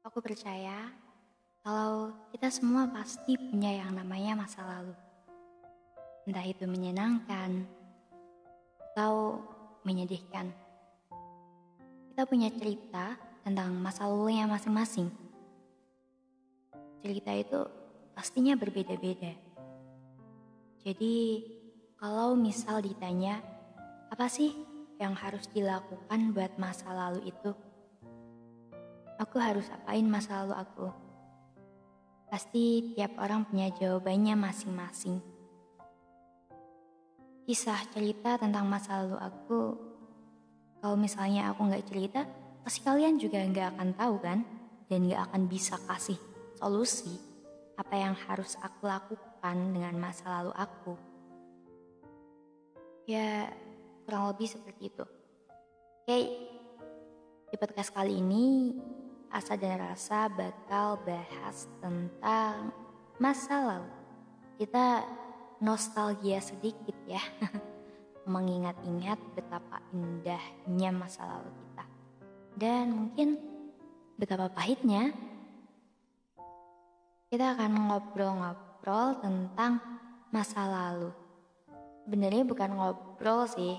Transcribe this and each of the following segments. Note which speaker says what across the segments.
Speaker 1: Aku percaya kalau kita semua pasti punya yang namanya masa lalu. Entah itu menyenangkan atau menyedihkan. Kita punya cerita tentang masa lalunya masing-masing. Cerita itu pastinya berbeda-beda. Jadi, kalau misal ditanya, apa sih yang harus dilakukan buat masa lalu itu? Aku harus apain masa lalu aku? Pasti tiap orang punya jawabannya masing-masing. Kisah cerita tentang masa lalu aku, kalau misalnya aku nggak cerita, pasti kalian juga nggak akan tahu kan? Dan nggak akan bisa kasih solusi apa yang harus aku lakukan dengan masa lalu aku. Ya, kurang lebih seperti itu. Oke, di podcast kali ini Asa dan Rasa bakal bahas tentang masa lalu. Kita nostalgia sedikit ya. Mengingat-ingat betapa indahnya masa lalu kita. Dan mungkin betapa pahitnya. Kita akan ngobrol-ngobrol tentang masa lalu. Sebenarnya bukan ngobrol sih,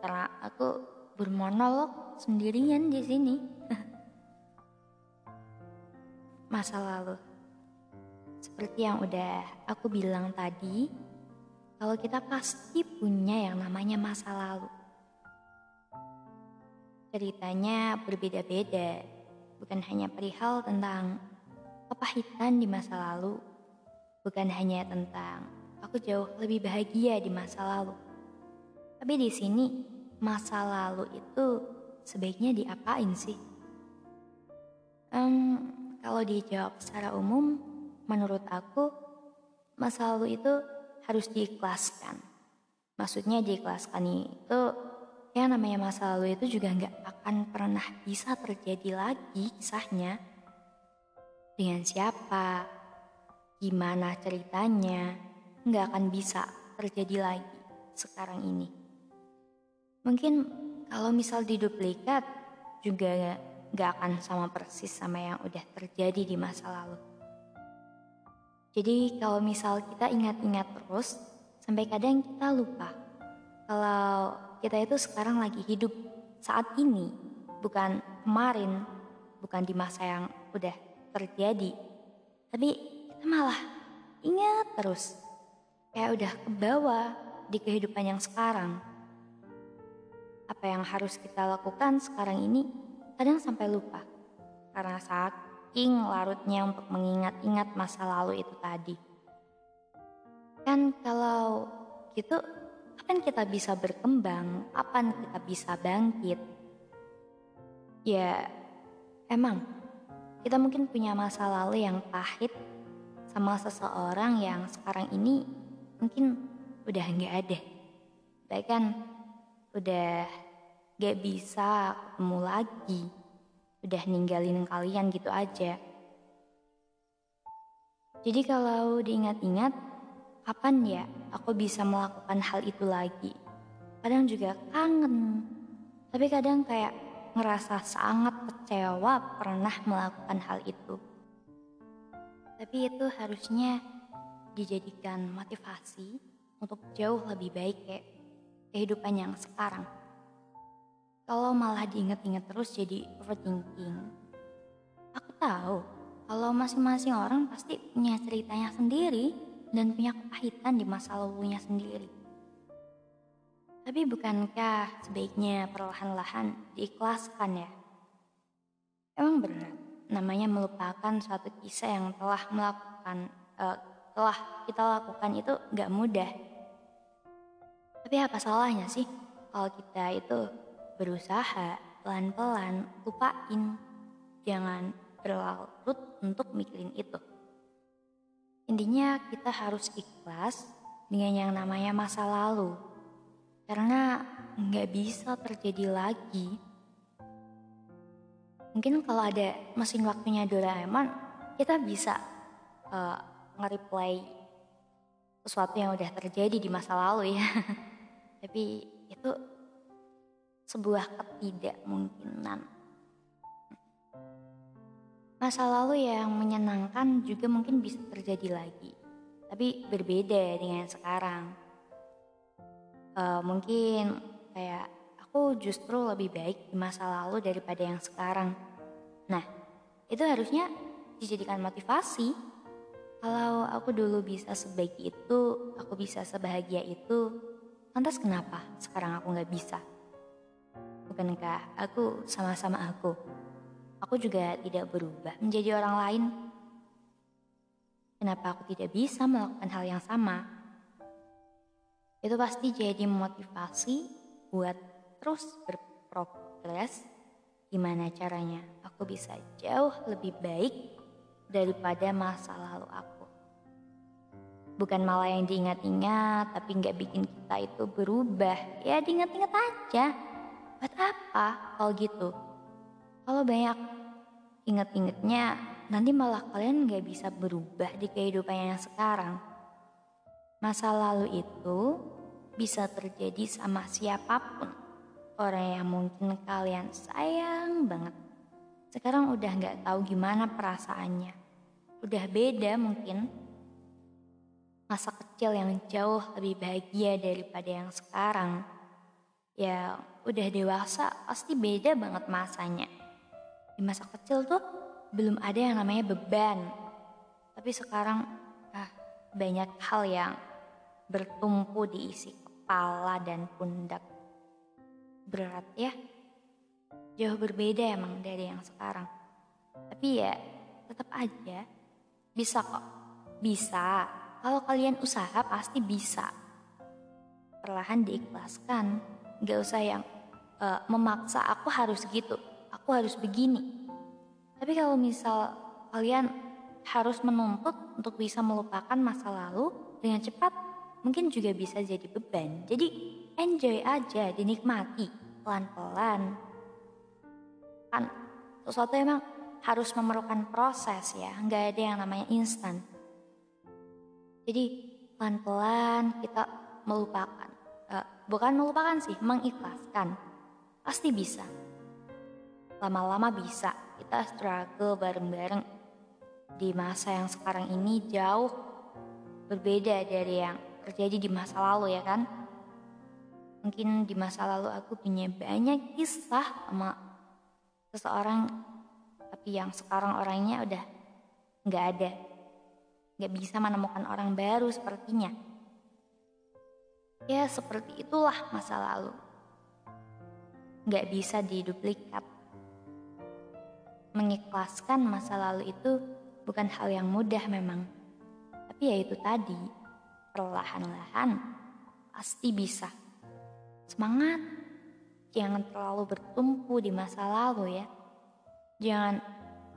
Speaker 1: karena aku bermonolog sendirian di sini. masa lalu. Seperti yang udah aku bilang tadi, kalau kita pasti punya yang namanya masa lalu. Ceritanya berbeda-beda, bukan hanya perihal tentang kepahitan di masa lalu, bukan hanya tentang aku jauh lebih bahagia di masa lalu. Tapi di sini, masa lalu itu sebaiknya diapain sih? Um, kalau dijawab secara umum, menurut aku, masa lalu itu harus diikhlaskan. Maksudnya diikhlaskan itu, yang namanya masa lalu itu juga nggak akan pernah bisa terjadi lagi kisahnya. Dengan siapa, gimana ceritanya, nggak akan bisa terjadi lagi sekarang ini. Mungkin kalau misal diduplikat juga gak akan sama persis sama yang udah terjadi di masa lalu. Jadi kalau misal kita ingat-ingat terus, sampai kadang kita lupa kalau kita itu sekarang lagi hidup saat ini, bukan kemarin, bukan di masa yang udah terjadi. Tapi kita malah ingat terus, kayak udah ke bawah di kehidupan yang sekarang. Apa yang harus kita lakukan sekarang ini kadang sampai lupa karena saking larutnya untuk mengingat-ingat masa lalu itu tadi. Kan kalau gitu, kapan kita bisa berkembang? Kapan kita bisa bangkit? Ya, emang kita mungkin punya masa lalu yang pahit sama seseorang yang sekarang ini mungkin udah nggak ada. Bahkan udah gak bisa ketemu lagi. Udah ninggalin kalian gitu aja. Jadi kalau diingat-ingat, kapan ya aku bisa melakukan hal itu lagi? Kadang juga kangen. Tapi kadang kayak ngerasa sangat kecewa pernah melakukan hal itu. Tapi itu harusnya dijadikan motivasi untuk jauh lebih baik kayak kehidupan yang sekarang. Kalau malah diinget-inget terus jadi overthinking. Aku tahu kalau masing-masing orang pasti punya ceritanya sendiri dan punya kepahitan di masa lalunya sendiri. Tapi bukankah sebaiknya perlahan-lahan diikhlaskan ya? Emang berat, namanya melupakan suatu kisah yang telah melakukan, uh, telah kita lakukan itu gak mudah. Tapi apa salahnya sih kalau kita itu berusaha pelan-pelan lupain. Jangan berlarut untuk mikirin itu. Intinya kita harus ikhlas dengan yang namanya masa lalu. Karena nggak bisa terjadi lagi. Mungkin kalau ada mesin waktunya Doraemon, kita bisa uh, nge-replay sesuatu yang udah terjadi di masa lalu ya. Tapi itu sebuah ketidakmungkinan. Masa lalu yang menyenangkan juga mungkin bisa terjadi lagi, tapi berbeda dengan sekarang. Uh, mungkin kayak aku justru lebih baik di masa lalu daripada yang sekarang. Nah, itu harusnya dijadikan motivasi. Kalau aku dulu bisa sebaik itu, aku bisa sebahagia itu, lantas kenapa sekarang aku nggak bisa? Bukankah aku sama-sama aku? Aku juga tidak berubah menjadi orang lain. Kenapa aku tidak bisa melakukan hal yang sama? Itu pasti jadi motivasi buat terus berprogres. Gimana caranya aku bisa jauh lebih baik daripada masa lalu aku. Bukan malah yang diingat-ingat tapi nggak bikin kita itu berubah. Ya diingat-ingat aja. Buat apa kalau gitu? Kalau banyak inget-ingetnya nanti malah kalian nggak bisa berubah di kehidupan yang sekarang. Masa lalu itu bisa terjadi sama siapa pun. Orang yang mungkin kalian sayang banget sekarang udah nggak tahu gimana perasaannya. Udah beda mungkin. Masa kecil yang jauh lebih bahagia daripada yang sekarang. Ya udah dewasa pasti beda banget masanya. Di masa kecil tuh belum ada yang namanya beban. Tapi sekarang ah, banyak hal yang bertumpu di isi kepala dan pundak. Berat ya jauh berbeda emang dari yang sekarang. Tapi ya tetap aja bisa kok. Bisa. Kalau kalian usaha pasti bisa. Perlahan diikhlaskan. Gak usah yang uh, memaksa aku harus gitu. Aku harus begini. Tapi kalau misal kalian harus menuntut untuk bisa melupakan masa lalu dengan cepat, mungkin juga bisa jadi beban. Jadi enjoy aja, dinikmati pelan-pelan kan sesuatu emang harus memerlukan proses ya nggak ada yang namanya instan jadi pelan-pelan kita melupakan uh, bukan melupakan sih mengikhlaskan pasti bisa. Lama-lama bisa. Kita struggle bareng-bareng. Di masa yang sekarang ini jauh berbeda dari yang terjadi di masa lalu ya kan? Mungkin di masa lalu aku punya banyak kisah sama seseorang tapi yang sekarang orangnya udah nggak ada. Nggak bisa menemukan orang baru sepertinya. Ya seperti itulah masa lalu nggak bisa diduplikat mengikhlaskan masa lalu itu bukan hal yang mudah memang tapi ya itu tadi perlahan-lahan pasti bisa semangat jangan terlalu bertumpu di masa lalu ya. Jangan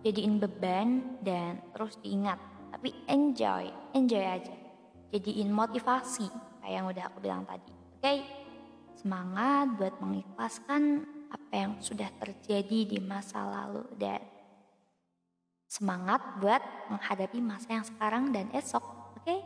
Speaker 1: jadiin beban dan terus diingat, tapi enjoy, enjoy aja. Jadiin motivasi kayak yang udah aku bilang tadi. Oke? Okay? Semangat buat mengikhlaskan apa yang sudah terjadi di masa lalu dan semangat buat menghadapi masa yang sekarang dan esok. Oke? Okay?